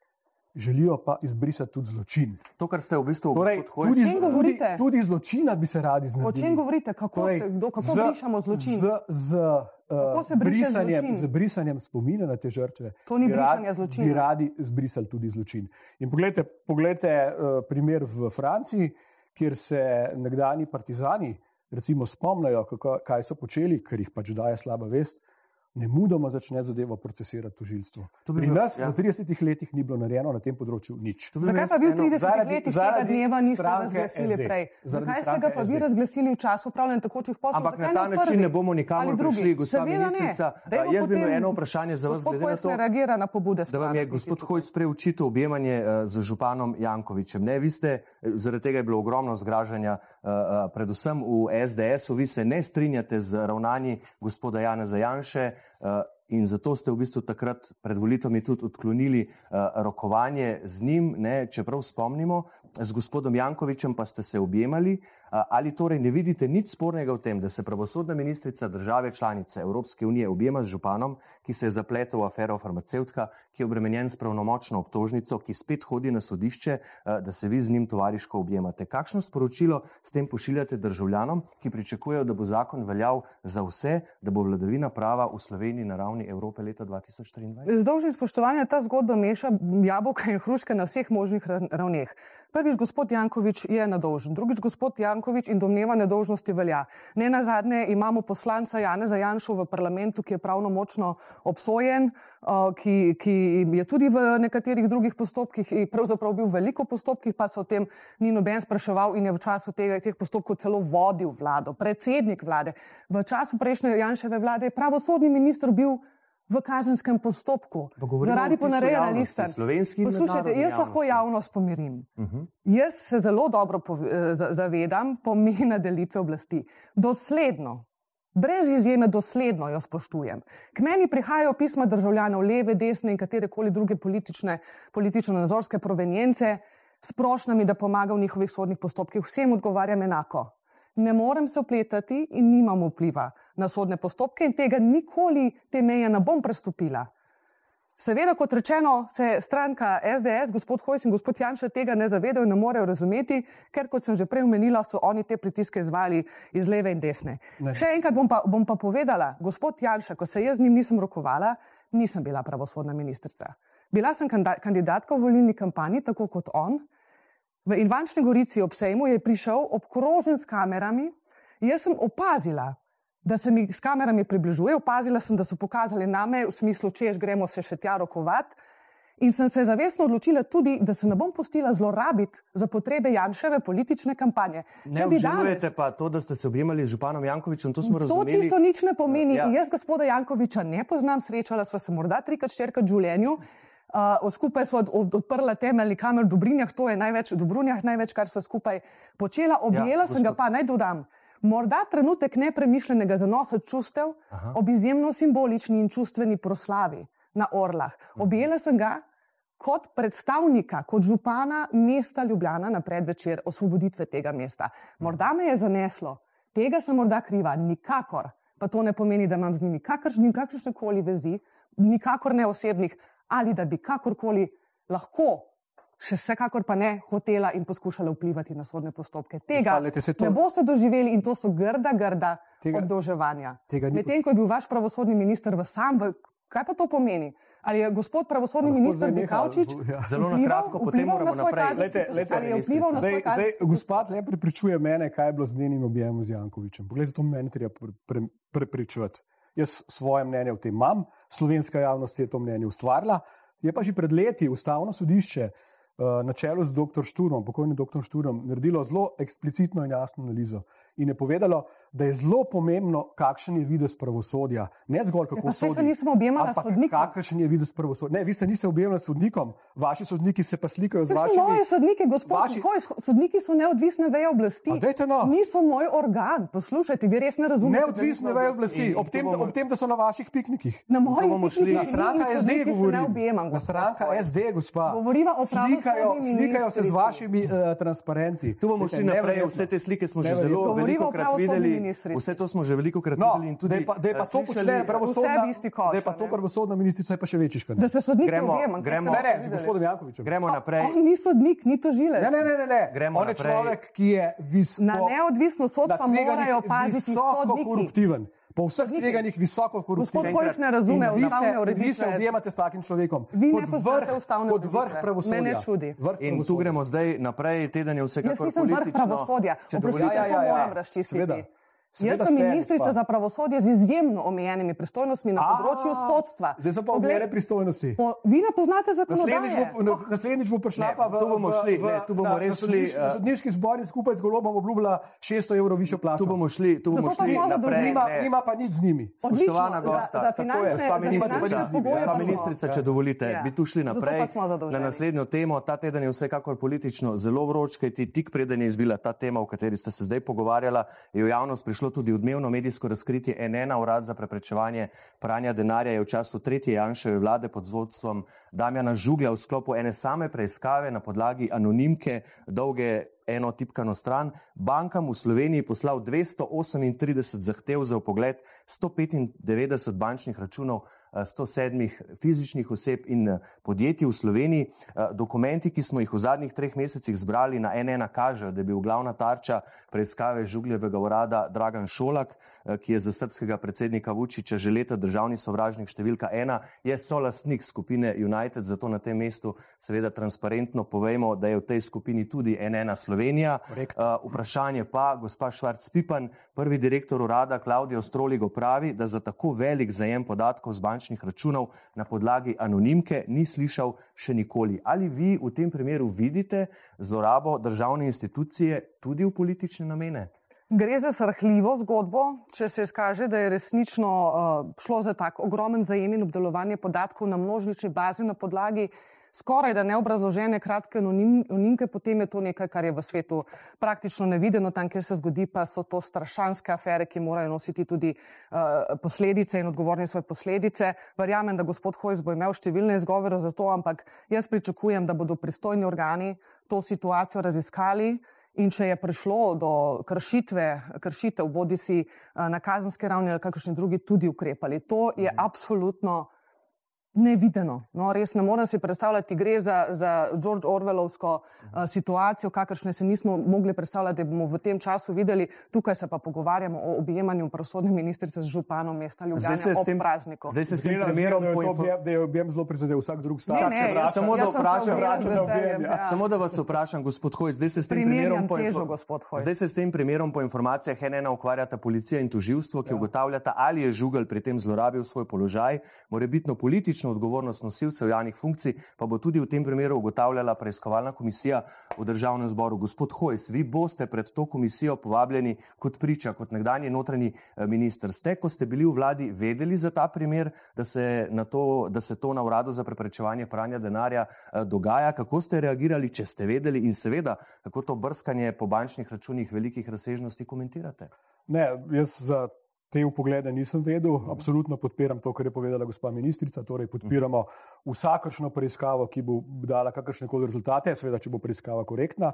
želijo pa izbrisati tudi zločin. To, kar ste v bistvu torej, tudi, O tudi, tudi zločina bi se radi O znebili. čem govorite? Kako, Torej, se, kdo, kako z- brišemo zločin? Z, z, uh, brisanjem, zločin? z brisanjem spomina na te žrtve. To ni brisanje radi- zločina. Bi radi zbrisali tudi zločin. In poglejte, poglejte uh, primer v Franciji, kjer se nekdani partizani recimo spomnijo, kako, kaj so počeli, ker jih pač daje slaba vest. Ne mudoma začne zadevo procesirati tožilstvo. To bi Pri bilo- nas ja. v 30 letih ni bilo narejeno na tem področju nič. Bi Zakaj pa vi v eno- 30 zaradi- letih tega zaradi dneva niste razglasili SD. prej? Zaradi Zakaj ste ga pa vi SD? razglasili v času upravljanja tekočih poslov? Ampak Zakaj na ta ne način ne bomo nikamor prišli, gospa Seveda ne. ministrica. Dajmo Jaz bi imel eno vprašanje za vas, glede na to, reagira na pobude. da vam je gospod. Hojs preučitel objemanje uh, z županom Jankovičem. Ne, vi ste, eh, zaradi tega je bilo ogromno zgražanja, predvsem v SDS-u, vi se ne strinjate z ravnanji gospoda Jana Zajanše. Uh, In zato ste v bistvu takrat pred volitvami tudi odklonili uh, rokovanje z njim, ne, čeprav spomnimo, z gospodom Jankovičem pa ste se objemali. Ali torej ne vidite nič spornega v tem, da se pravosodna ministrica države članice Evropske unije objema z županom, ki se je zapletel v afero farmacevtka, ki je obremenjen s pravnomočno obtožnico, ki spet hodi na sodišče, da se vi z njim tovariško objemate. Kakšno sporočilo s tem pošiljate državljanom, ki pričakujejo, da bo zakon veljal za vse, da bo vladavina prava v Sloveniji na ravni Evrope leta 2023? Z dolžnim spoštovanjem ta zgodba meša jabolka in hruške na vseh možnih ra- ravneh. Prvič, gospod Jankovič je nedolžen, drugič, gospod Jankovič in domneva nedolžnosti velja. Ne na zadnje imamo poslanca Janeza Janša v parlamentu, ki je pravno močno obsojen, uh, ki, ki je tudi v nekaterih drugih postopkih, in pravzaprav bil v veliko postopkih, pa se o tem ni noben spraševal in je v času tega, teh postopkov celo vodil vlado, predsednik vlade. V času prejšnje Janševe vlade je pravosodni minister bil v kazenskem postopku zaradi ponarejanja in Poslušajte, jaz lahko javnosti. javnost pomirim. Uh -huh. Jaz se zelo dobro eh, za- zavedam pomena delitve oblasti. Dosledno, brez izjeme, dosledno jo spoštujem. K meni prihajajo pisma državljanov leve, desne in katere koli druge politične, politično-nazorske provenjence s prošnjami, da pomaga v njihovih sodnih postopkih. Vsem odgovarjam enako. Ne morem se upletati in nimam vpliva na sodne postopke in tega nikoli te meje ne bom prestopila. Seveda, kot rečeno, se stranka SDS, gospod Hojs in gospod Janša tega ne zavedajo in ne morejo razumeti, ker, kot sem že prej omenila, so oni te pritiske izvali iz leve in desne. Ne. Še enkrat bom pa, bom pa povedala, gospod Janša, ko se jaz z njim nisem rokovala, nisem bila pravosodna ministrica. Bila sem kandidatka v volilni kampanji, tako kot on. V Invančni Gorici ob sejmu je prišel obkrožen s kamerami. Jaz sem opazila, da se mi s kamerami približuje, opazila sem, da so pokazali name v smislu, češ gremo se še tja rokovat. In sem se zavestno odločila tudi, da se ne bom pustila zlorabiti za potrebe Janševe politične kampanje. Ne obžalujete pa to, da ste se objemali z županom Jankovičem, to smo To razumeli. čisto nič ne pomeni. Ja. Ja. Jaz gospoda Jankoviča ne poznam, srečala sva se morda trikrat, štirikrat v življenju. Uh, skupaj smo od, od, odprla temeljni kamer v Dobrinjah, to je največ, v Dobrunjah največ, kar sva skupaj počela. Objela ja, sem ga pa, naj dodam, morda trenutek nepremišljenega zanosa čustev Aha. ob izjemno simbolični in čustveni proslavi na Orlah. Objela sem ga kot predstavnika, kot župana mesta Ljubljana na predvečer osvoboditve tega mesta. Morda me je zaneslo, tega sem morda kriva, nikakor. Pa to ne pomeni, da imam z njimi kakršne koli vezi, nikakor ne osebnih, ali da bi kakorkoli lahko še vsekakor pa ne hotela in poskušala vplivati na sodne postopke. Tega to- ne boste doživeli in to so grda, grda Tega- obdolževanja. Medtem ko je bil vaš pravosodni minister v sam, v, kaj pa to pomeni? Ali je gospod pravosodni minister Dikaučič ja. Zelo na kratko, potem vplival moramo na svoj naprej. kazenski Lejte, postopek? lejte, Ali je vplival na Zdaj, svoj zdaj kazenski gospod le prepričuje mene, kaj je bilo z njenim objemom z Jankovičem. Poglejte, to meni treba pre, pre, prepričati. Jaz svoje mnenje o tem imam, slovenska javnost je to mnenje ustvarila. Je pa že pred leti ustavno sodišče uh, na čelu z dr. Šturom, pokojnim dr. Šturom, naredilo zelo eksplicitno in jasno analizo in je povedalo, da je zelo pomembno, kakšen je videz pravosodja. Ne zgolj kako Ja, se sodi, nisem objemala ampak sodnikom. Kakšen je videz pravosodja? Ne, vi ste niste objemali sodnikom, vaši sodniki se pa slikajo z To so vašimi. moje sodnike, gospod. vaši- Vaši... Sodniki so neodvisne veje oblasti. A no. Niso moj organ. Poslušajte, vi res ne razumete. Neodvisne nismo veje oblasti. In- ob tem, bomo- ob tem, da so na vaših piknikih. Na mojih piknikih Na stranka SD sodniki se govori. Na stranka. SD, gospa. Govoriva o slikajo, slikajo se z vašimi uh, transparenti. Tu bomo šli naprej, vse te slike smo že zelo veliko krat videli. Vse to smo že veliko krat No, videli in tudi da je pa, da je pa eh, to počne eh, pravosodna, koš, da je pa a to pravosodna ministrica, je pa še večji škandal. Da se sodnike Gremo- gremo- ste Ne, ne, z gospodom Jankovičem. Gremo naprej. On ni sodnik, ni tožilec. Ne, ne, ne, ne, ne. Gremo On je naprej. človek, ki je vis, Na po- neodvisno sodstvo na tveganjih morajo paziti visoko sodniki. koruptiven. Po vseh tveganjih visoko koruptiven. Gospod Hojš ne razume ustavne Vi se ureditve. objemate s takim človekom. Vi ne poznate vrh, ustavne kot vrh ureditve. pravosodja. Mene čudi. Vrh In tu gremo zdaj naprej, teden je Jaz vsekakor nisem vrh politično. pravosodja. Oprostite, dovolite- to moram razčistiti. Seveda. Jaz sem ministrica za pravosodje z izjemno omejenimi pristojnostmi na področju A, sodstva. Zdaj so pa objele pristojnosti. po- Vi ne poznate Naslednjič zakonodaje. bo, na- naslednjič bo prišla Ne, pa v, tu bomo šli, v, ne, tu bomo na, res na šli, sodniški, eh, sodniški zbor in skupaj z golobom obljubila 600 evrov višjo plačo. Tu bomo šli, tu bomo šli naprej. Nima, Ne. nima pa nič z njimi. Spoštovana gosta, za, za tako je, finančne, gospa za ministrica, finančne ministrica, če dovolite, Ja. bi tu šli naprej na naslednjo temo. Ta teden je vsekakor politično zelo vroč, kajti tik preden je izbila ta tema, o kateri ste se zdaj pogovarjala, je v javnost prišlo tudi odmevno medijsko razkritje NN, urad za preprečevanje pranja denarja, je v času tretje Janševe vlade pod vodstvom Damjana Žuglja v sklopu ene same preiskave na podlagi anonimke dolge eno tipkano stran, bankam v Sloveniji poslal 238 zahtev za upogled 195 bančnih računov 107 fizičnih oseb in eh, podjetij v Sloveniji. Eh, Dokumenti, ki smo jih v zadnjih treh mesecih zbrali na NN, kažejo, da je bil glavna tarča preiskave Žugljevega urada Dragan Šolak, eh, ki je za srpskega predsednika Vučiča že leta državni sovražnik številka ena, je solastnik skupine United, zato na tem mestu seveda transparentno povejmo, da je v tej skupini tudi NN Slovenija. Uh, vprašanje pa, gospa Švarc Pipan, prvi direktor urada Klaudijo Stroligo pravi, da za tako velik zajem podatkov z bančnih računov na podlagi anonimke ni slišal še nikoli. Ali vi v tem primeru vidite zlorabo državne institucije tudi v politične namene? Gre za srhljivo zgodbo, če se izkaže, da je resnično uh, šlo za tak ogromen zajem in obdelovanje podatkov na množični bazi na podlagi skoraj da neobrazložene kratke anonim- anonimke, potem je to nekaj, kar je v svetu praktično nevideno, tam, kjer se zgodi, pa so to strašanske afere, ki morajo nositi tudi uh, posledice in odgovorni svoje posledice. Verjamem, da gospod Hojs bo imel številne izgovore za to, ampak jaz pričakujem, da bodo pristojni organi to situacijo raziskali. In če je prišlo do kršitve, kršitev, bodi si eh, na kazenski ravni ali kakršni drugi, tudi ukrepali. To je absolutno nevideno. No, res ne morem si predstavljati, gre za, za George Orwellovsko uh, situacijo, kakršne se nismo mogli predstavljati, da bomo v tem času videli. Tukaj se pa pogovarjamo o objemanju pravosodne ministrice z županom mesta Ljubljana ob tem- prazniku. Zdaj se s tem primerom da objem, da je objem zelo prizadel vsak drug stavek. Ne, ne, jaz- samo da jaz se vprašam, vračam veseljem, objem, ja. Samo da vas vprašam, gospod Hoj, zdaj se s tem Primerjam primerom po, težo, info- gospod Hojs. zdaj se s tem primerom po informacijah NN ukvarjata policija in toživstvo, ki ja. ugotavljata, ali je Žugelj pri tem zlorabil svoj položaj, morebitno politično odgovornost nosilcev javnih funkcij, pa bo tudi v tem primeru ugotavljala preiskovalna komisija v državnem zboru. Gospod Hojs, vi boste pred to komisijo povabljeni kot priča, kot nekdanji notranji eh, minister. Ste, ko ste bili v vladi, vedeli za ta primer, da se, na to, da se to na uradu za preprečevanje pranja denarja eh, dogaja? Kako ste reagirali, če ste vedeli in seveda, kako to brskanje po bančnih računih velikih razsežnosti komentirate? Ne, jaz za te upoglede nisem vedel. Absolutno podpiram to, kar je povedala gospa ministrica. Torej, podpiramo vsakršno preiskavo, ki bo dala kakršne koli rezultate, seveda, če bo preiskava korektna.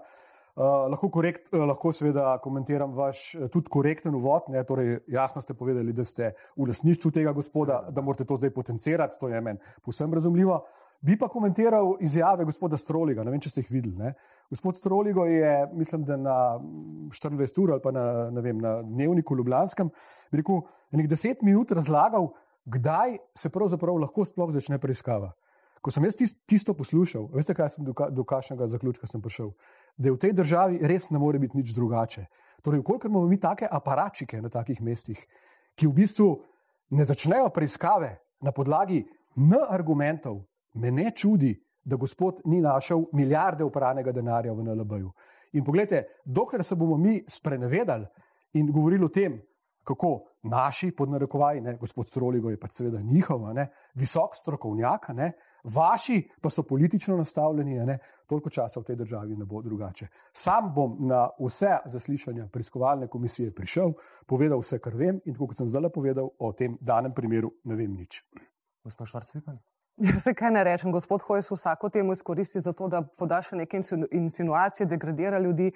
Uh, lahko, korekt, uh, lahko seveda komentiram vaš uh, tudi korekten uvod. Ne, torej, jasno ste povedali, da ste v lasništvu tega gospoda, da morate to zdaj potencirati, to je meni povsem razumljivo. Bi pa komentiral izjave gospoda Stroliga, ne vem, če ste jih videli. Ne. Gospod Stroligo je, mislim, da na 24 ur ali pa na, vem, na dnevniku Ljubljanskem, rekel, nekaj deset minut razlagal, kdaj se pravzaprav lahko sploh začne preiskava. Ko sem jaz tisto poslušal, veste, kaj sem do, do kakšnega zaključka prišel? Da v tej državi res ne more biti nič drugače. Torej, koliko imamo mi take aparačike na takih mestih, ki v bistvu ne začnejo preiskave na podlagi n argumentov, me ne čudi, da gospod ni našel milijarde upranega denarja v NLB-ju. In pogledajte, dokler se bomo mi sprenevedali in govorili o tem, kako naši, pod narekovaji, ne, gospod Stroligo je pač seveda njihov, ne, visok strokovnjak, ne, vaši pa so politično nastavljeni, ne, toliko časa v tej državi ne bo drugače. Sam bom na vse zaslišanja preiskovalne komisije prišel, povedal vse, kar vem, in kot sem zdaj povedal, o tem danem primeru ne vem nič. Gospod Švarcvipan. Jaz se kaj ne rečem, gospod Hojs vsako temu izkoristi za to, da poda še neke insinuacije, degradira ljudi,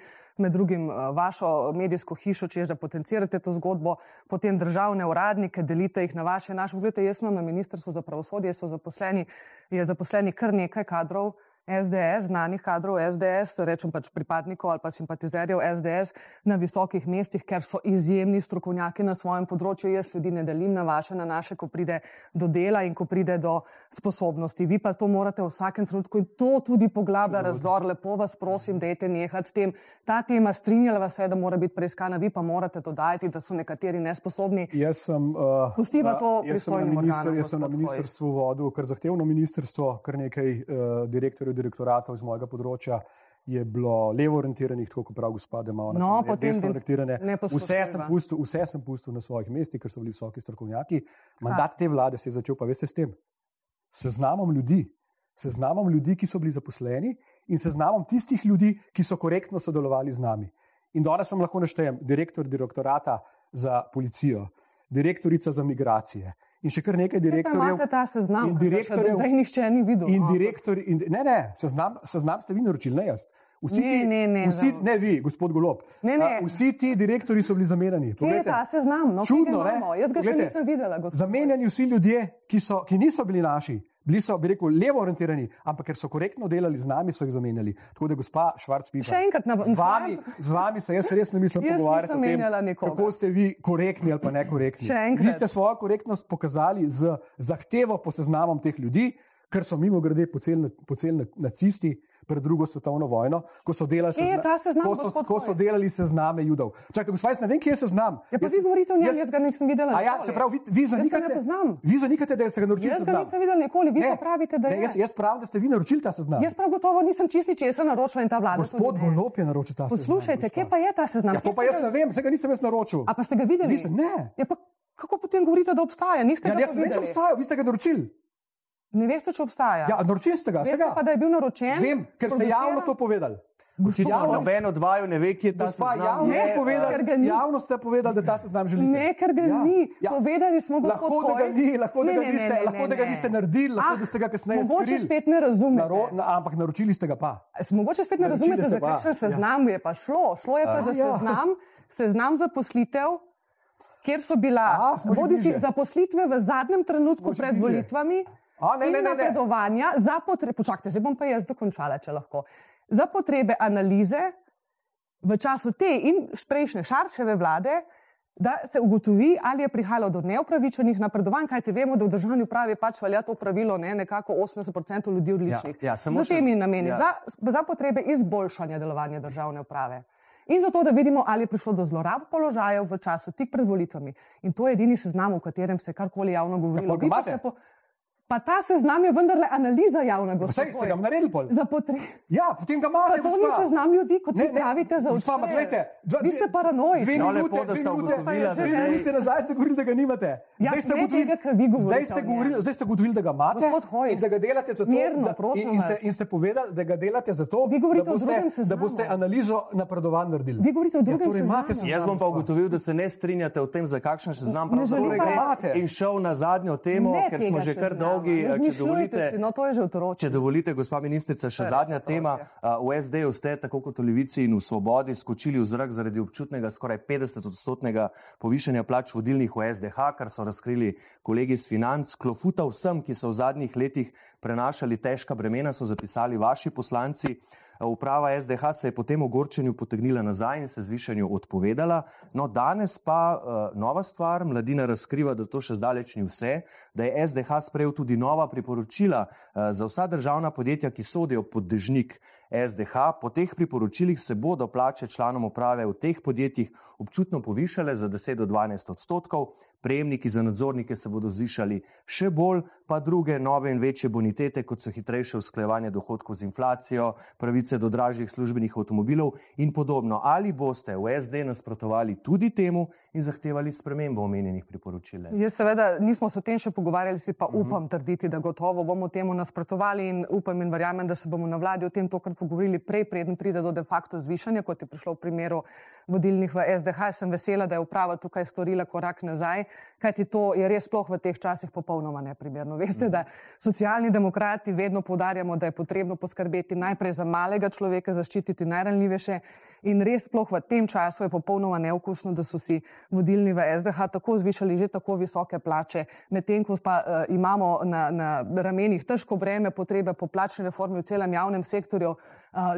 med drugim eh, vašo medijsko hišo, če že potencirate to zgodbo, potem državne uradnike, delite jih na vaše, naše. Poglejte, jaz sem na Ministrstvu za pravosodje, so zaposleni, je zaposleni kar nekaj kadrov, SDS, znanih kadrov SDS, rečem pač pripadnikov ali pa simpatizerjev SDS na visokih mestih, ker so izjemni strokovnjaki na svojem področju. Jaz ljudi ne delim na vaše, na naše, ko pride do dela in ko pride do sposobnosti. Vi pa to morate v vsakem trenutku in to tudi poglablja razdor. Lepo vas prosim, dejte nehati s tem. Ta tema strinjala vas je, da mora biti preiskana, vi pa morate dodajati, da so nekateri nesposobni. Jaz sem, uh, Pustiva to pristojnim organom. Jaz sem na ministrstvu vodil, kar zahtevno ministrstvo, kar nekaj uh, direktorjev direktoratov iz mojega področja je bilo levo orientiranih, tako kot pravi gospod, ima no, desno orientirane. Vse sem, pustil, vse sem pustil na svojih mestih, ker so bili visoki strokovnjaki. Mandat te vlade se je začel, pa veste, s tem. Seznamom ljudi, seznamom ljudi, ki so bili zaposleni in seznamom tistih ljudi, ki so korektno sodelovali z nami. In danes sem lahko naštejem direktor direktorata za policijo, direktorica za migracije, in še kar nekaj direktorjev. Imate ta seznam, in direktorjev, zdaj nihče ni videl. In direktor, in, ne, ne, seznam, seznam ste vi naročili, ne jaz. Vsi ne, ti, ne, ne, vsi, ne, vi, gospod Golob. Ne, ne. Vsi ti direktori so bili zamenjani. Kje je ta seznam? No, Čudno, ne? Jaz ga še nisem videla. Zamenjani vsi ljudje, ki, so, ki niso bili naši. Bili so, bi rekel, levo orientirani, ampak ker so korektno delali z nami, so jih zamenjali. Tako da, gospa Švarc, piše. Še enkrat na vrhu. Z, z vami se jaz res ne mislim pogovarjati tem, kako ste vi korektni ali pa nekorektni. Vi ste svojo korektnost pokazali z zahtevo po seznamom teh ljudi, ker so mimo grede poceli nacisti pred drugo svetovno vojno, ko so delali, sezna seznam, ko so, ko so delali sezname judov. Čakajte, gospod, jaz ne vem, kje je seznam. Ja, pa jaz, vi govorite o njem, jaz, jaz ga nisem videla. Ja, se pravi, vi, vi zanikate, vi zanikate, da ste ga naročili. Jaz ga nisem videla nikoli, vi ne, pa pravite, da ne, jaz, jaz pravim, da ste vi naročili ta seznam. Jaz prav gotovo nisem čisti, če sem naročila in ta vlada. Gospod Golop je naročil ta seznam. Poslušajte, kje pa je ta seznam? Ja, to pa jaz ne vem, vsega nisem jaz naročil. A pa ste ga videli? Ne. Ja, kako potem govorite, da obstaja? Niste ja, ga jaz ne vem, če obstaja, vi ste ga naročili. Ne veste, če obstaja. Ja, naročili ste ga. Veste ga? pa, da je bil naročen. Vem, ker ste javno to povedali. Javno, noben od vaju ne ve, kje je ta seznam. Javno, ne, povedali, javno ste povedali, da ta seznam želite. Ne, ker ga ja. ni. Ja. Povedali smo, lahko, da ga ni, lahko, ne, da, ga niste, ne, ne, lahko ne, da ga niste naredili, lahko ah, da ste ga kasneje naredili. Mogoče skrili. spet ne razumete. Naro, na, ampak naročili ste ga pa. Mogoče spet ne razumete, za kakšen seznam ja. je pa šlo. Šlo je pa A, za ja. seznam, seznam zaposlitev, kjer so bila zaposlitve v zadnjem trenutku pred volitvami. A, ne, ne, ne, napredovanja za potrebe, počakajte, zdaj bom pa jaz dokončala, če lahko. Za potrebe analize v času te in prejšnje Šarčeve vlade, da se ugotovi, ali je prihajalo do neupravičenih napredovanj, kajte vemo, da v državni upravi pač velja to pravilo, ne, nekako 80% ljudi odličnih. Ja, ja, za temi nameni, ja. za, za potrebe izboljšanja delovanja državne uprave. In zato, da vidimo, ali je prišlo do zlorab položajev v času tik pred volitvami. In to je edini seznam, v katerem se karkoli javno govori. Ja, Pa ta seznam je vendarle analiza javnega gospodarstva. Vse ste ga naredili pol. Za potrebe. Ja, potem ga imate. To ni seznam ljudi, kot vi pravite za vse. Ampak gledajte, vi ste paranoični. Dve minute, da ste ugotovili, da dve minute nazaj ste govorili, da ga nimate. Ja, zdaj ste ugotovili, zdaj ste govorili, zdaj ste govorili, da ga imate. In da ga delate zato, Mirno, da, in, in, ste, in ste povedali, da ga delate zato, vi govorite da boste, o drugem seznamu. Da boste analizo napredovanj naredili. Vi govorite o ja, drugem ja, torej seznamu. Jaz bom pa ugotovil, da se ne strinjate o tem, za kakšen seznam pravzaprav gre. In šel na zadnjo temo, ker smo že kar dolgo dolgi. Če dovolite, si, no. Če dovolite, gospa ministrica, še zadnja tema. V SD-ju ste, tako kot v Levici in v Svobodi, skočili v zrak zaradi občutnega skoraj 50-odstotnega povišanja plač vodilnih v SDH, kar so razkrili kolegi iz financ. Klofuta vsem, ki so v zadnjih letih prenašali težka bremena, so zapisali vaši poslanci. Uprava SDH se je po tem ogorčenju potegnila nazaj in se zvišanju odpovedala. No, danes pa uh, nova stvar, mladina razkriva, da to še zdaleč ni vse, da je SDH sprejel tudi nova priporočila uh, za vsa državna podjetja, ki sodijo pod dežnik. SDH. Po teh priporočilih se bodo plače članom uprave v teh podjetjih občutno povišale za 10 do 12 odstotkov, prejemniki za nadzornike se bodo zvišali še bolj, pa druge nove in večje bonitete, kot so hitrejše usklajevanje dohodkov z inflacijo, pravice do dražjih službenih avtomobilov in podobno. Ali boste v SD nasprotovali tudi temu in zahtevali spremembo omenjenih priporočil? Jaz seveda nismo se o tem še pogovarjali, si pa uh -huh. upam trditi, da gotovo bomo temu nasprotovali in upam in verjamem, da se bomo na vladi o tem tokrat pogovorili prej, preden pride do de facto zvišanja, kot je prišlo v primeru vodilnih v SDH. Sem vesela, da je uprava tukaj storila korak nazaj, kajti to je res sploh v teh časih popolnoma neprimerno. Veste, da socialni demokrati vedno povdarjamo, da je potrebno poskrbeti najprej za malega človeka, zaščititi najranljivejše. In res sploh v tem času je popolnoma neukusno, da so si vodilni v SDH tako zvišali že tako visoke plače, medtem ko pa uh, imamo na, na ramenih težko breme potrebe po plačni reformi v celem javnem sektorju,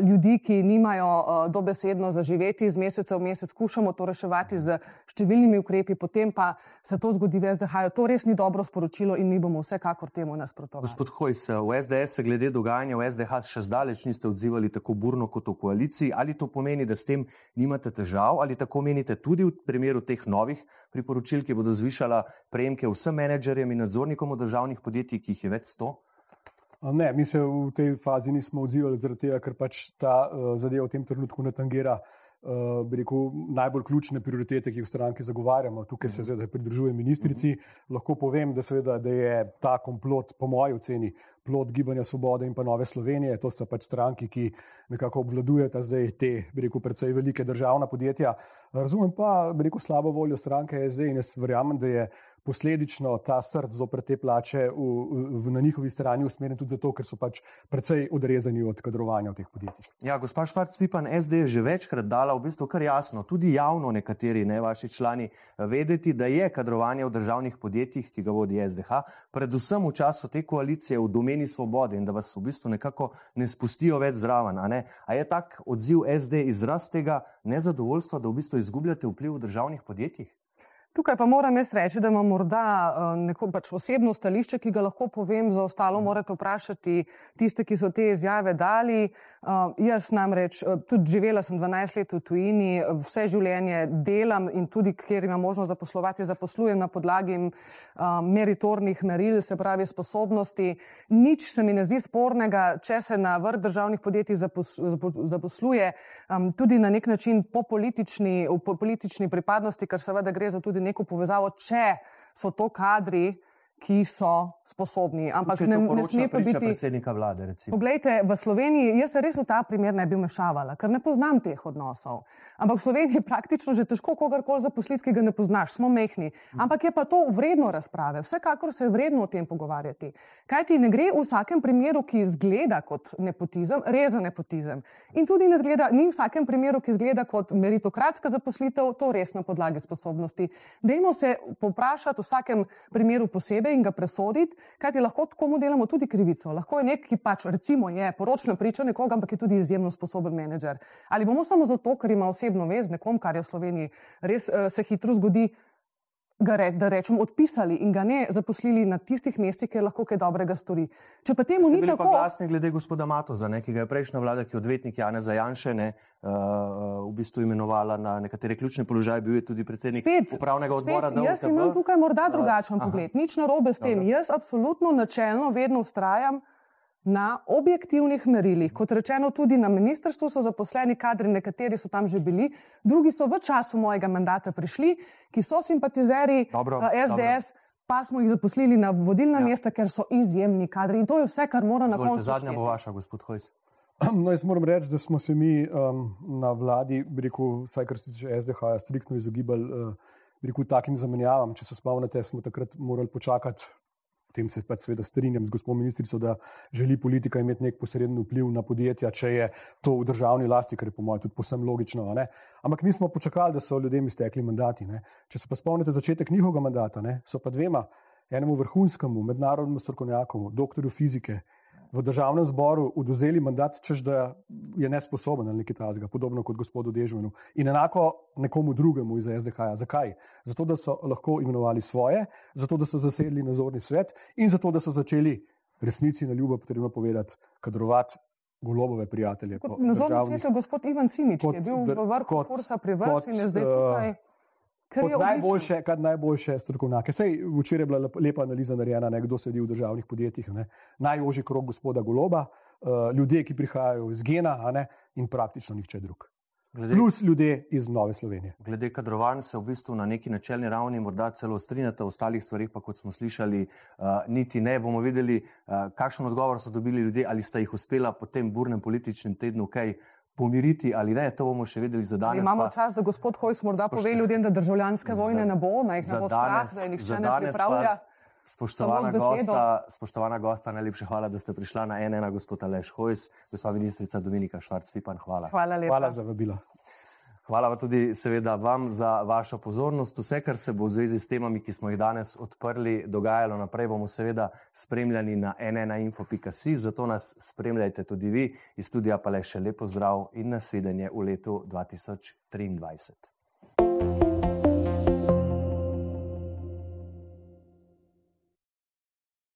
ljudi, ki nimajo dobesedno zaživeti iz meseca v mesec, skušamo to reševati z številnimi ukrepi, potem pa se to zgodi v SDH. To res ni dobro sporočilo in mi bomo vsekakor temu nasprotovali. Gospod Hojs, v SDS se glede dogajanja v SDH še zdaleč niste odzivali tako burno kot v koaliciji. Ali to pomeni, da s tem nimate težav, ali tako menite tudi v primeru teh novih priporočil, ki bodo zvišala prejemke vsem menedžerjem in nadzornikom državnih podjetjih, ki jih je več sto? Ne, mi se v tej fazi nismo odzivali, tega, ker pač ta uh, zadeva v tem trenutku ne tangira uh, uh, rekel, najbolj ključne prioritete, ki jih v stranki zagovarjamo. Tukaj se zdaj pridružujem ministrici. Lahko povem, da, seveda, da je ta komplot, po moji oceni, plot Gibanja Svobode in pa Nove Slovenije. To so pač stranki, ki nekako obvladujeta zdaj te, rekel, predvsej velike državna podjetja. Razumem pa, rekel, slabo voljo stranke SD in jaz verjamem, da je posledično ta srd zopr te plače v, v, na njihovi strani usmerjen tudi zato, ker so pač precej odrezani od kadrovanja v teh podjetjih. Ja, gospa Švarc-Pipan, SD je že večkrat dala v bistvu kar jasno, tudi javno nekateri, ne vaši člani, vedeti, da je kadrovanje v državnih podjetjih, ki ga vodi SDH, predvsem v času te koalicije v domeni svobode in da vas v bistvu nekako ne spustijo več zraven. A, a je tak odziv SD izraz tega nezadovoljstva, da v bistvu izgubljate vpliv v državnih podjetjih? Tukaj pa moram jaz reči, da imam morda eh, neko pač osebno stališče, ki ga lahko povem, za ostalo morate vprašati tiste, ki so te izjave dali. Uh, jaz namreč uh, tudi živela sem 12 let v tujini, vse življenje delam in tudi, ker imam možnost zaposlovati, zaposlujem na podlagi uh, meritornih meril, se pravi sposobnosti. Nič se mi ne zdi spornega, če se na vrh državnih podjetij zapos, zaposluje um, tudi na nek način po politični, po politični pripadnosti, ker seveda gre za tudi neko povezavo, če so to kadri, ki so sposobni. Ampak ne, ne sme pa biti predsednika vlade. Recimo. Poglejte, v Sloveniji, jaz se res v ta primer ne bi vmešavala, ker ne poznam teh odnosov. Ampak v Sloveniji je praktično že težko kogarkoli zaposliti, ki ga ne poznaš, smo mehni. Ampak je pa to vredno razprave, vsekakor se je vredno o tem pogovarjati. Kaj ti ne gre v vsakem primeru, ki izgleda kot nepotizem, res za nepotizem. In tudi ne zgleda, ni v vsakem primeru, ki izgleda kot meritokratska zaposlitev, to res na podlagi sposobnosti. Dajmo se poprašati v vsakem primeru posebej sebe in ga presoditi, kaj ti lahko komu delamo tudi krivico. Lahko je nek, ki pač recimo je poročna priča nekoga, ampak je tudi izjemno sposoben menedžer. Ali bomo samo zato, ker ima osebno vez nekom, kar je v Sloveniji res uh, se hitro zgodi, re, da rečemo, odpisali in ga ne zaposlili na tistih mestih, kjer lahko kaj dobrega stori. Če pa temu ni tako. Glasni glede gospoda Matoza, ne, ki ga je prejšnja vlada, ki je odvetnik Jana Zajanše, ne, uh, v bistvu imenovala na nekatere ključne položaje, bil je tudi predsednik spet, upravnega odbora. Spet, jaz imam tukaj morda drugačen uh, pogled. Nič narobe s tem. Dobro. Jaz absolutno načelno vedno ustrajam na objektivnih merilih. Kot rečeno, tudi na ministrstvu so zaposleni kadri, nekateri so tam že bili, drugi so v času mojega mandata prišli, ki so simpatizeri dobro, SDS. Dobro. Pa smo jih zaposlili na vodilna ja. mesta, ker so izjemni kadri. In to je vse, kar mora na koncu. Zadnja bo vaša, gospod Hojs. No, jaz moram reči, da smo se mi um, na vladi, rekel, vsaj kar se tiče SDH, striktno izogibali uh, takim zamenjavam. Če se spomnite, smo takrat morali počakati tem se pač seveda strinjam z gospodom ministrico, da želi politika imeti nek posreden vpliv na podjetja, če je to v državni lasti, kar je po mojem tudi posebno logično. Ampak mi smo počakali, da so ljudem iztekli mandati. Ne? Če se pa spomnite začetek njihovega mandata, ne? so pa dvema, enemu vrhunskemu mednarodnemu strokovnjaku, doktorju fizike, v državnem zboru oduzeli mandat, čež da je nesposoben ali nekaj takega, podobno kot gospodu Dežmenu. In enako nekomu drugemu iz SDH. Zakaj? Zato, da so lahko imenovali svoje, zato, da so zasedli nadzorni svet in zato, da so začeli resnici na ljubo, potrebno povedati, kadrovati. Golobove prijatelje. Na zadnjem svetu je gospod Ivan Cimič, ki je bil v vrhu kursa pri vrsti in je zdaj tukaj. Uh, Kot najboljše, najboljše strokovnjake. Sej, včeraj je bila lepa analiza narejena, ne, kdo sedi v državnih podjetjih. Ne. Najožji krok gospoda Goloba, uh, ljudje, ki prihajajo iz Gena ne, in praktično nihče drug. Glede, Plus ljudje iz Nove Slovenije. Glede kadrovanj se v bistvu na neki načelni ravni morda celo strinjate, v ostalih stvarih pa, kot smo slišali, uh, niti ne. Bomo videli, uh, kakšen odgovor so dobili ljudje, ali sta jih uspela po tem burnem političnem tednu kaj pomiriti ali ne, to bomo še videli za danes. Imamo pa, čas, da gospod Hojs morda spošt... pove ljudem, da državljanske vojne za, ne bo, naj jih ne bo strah, da jih nihče ne pripravlja. Spoštovana gosta, spoštovana gosta, najlepša hvala, da ste prišla na NN, gospod Aleš Hojs, gospa ministrica Dominika Švarc-Pipan. Hvala. Hvala, hvala za vabilo. Hvala tudi seveda vam za vašo pozornost. Vse, kar se bo v zvezi s temami, ki smo jih danes odprli, dogajalo naprej, bomo seveda spremljali na nnainfo.si, zato nas spremljajte tudi vi. Iz studija pa le še lepo zdrav in nasvidenje v letu 2023.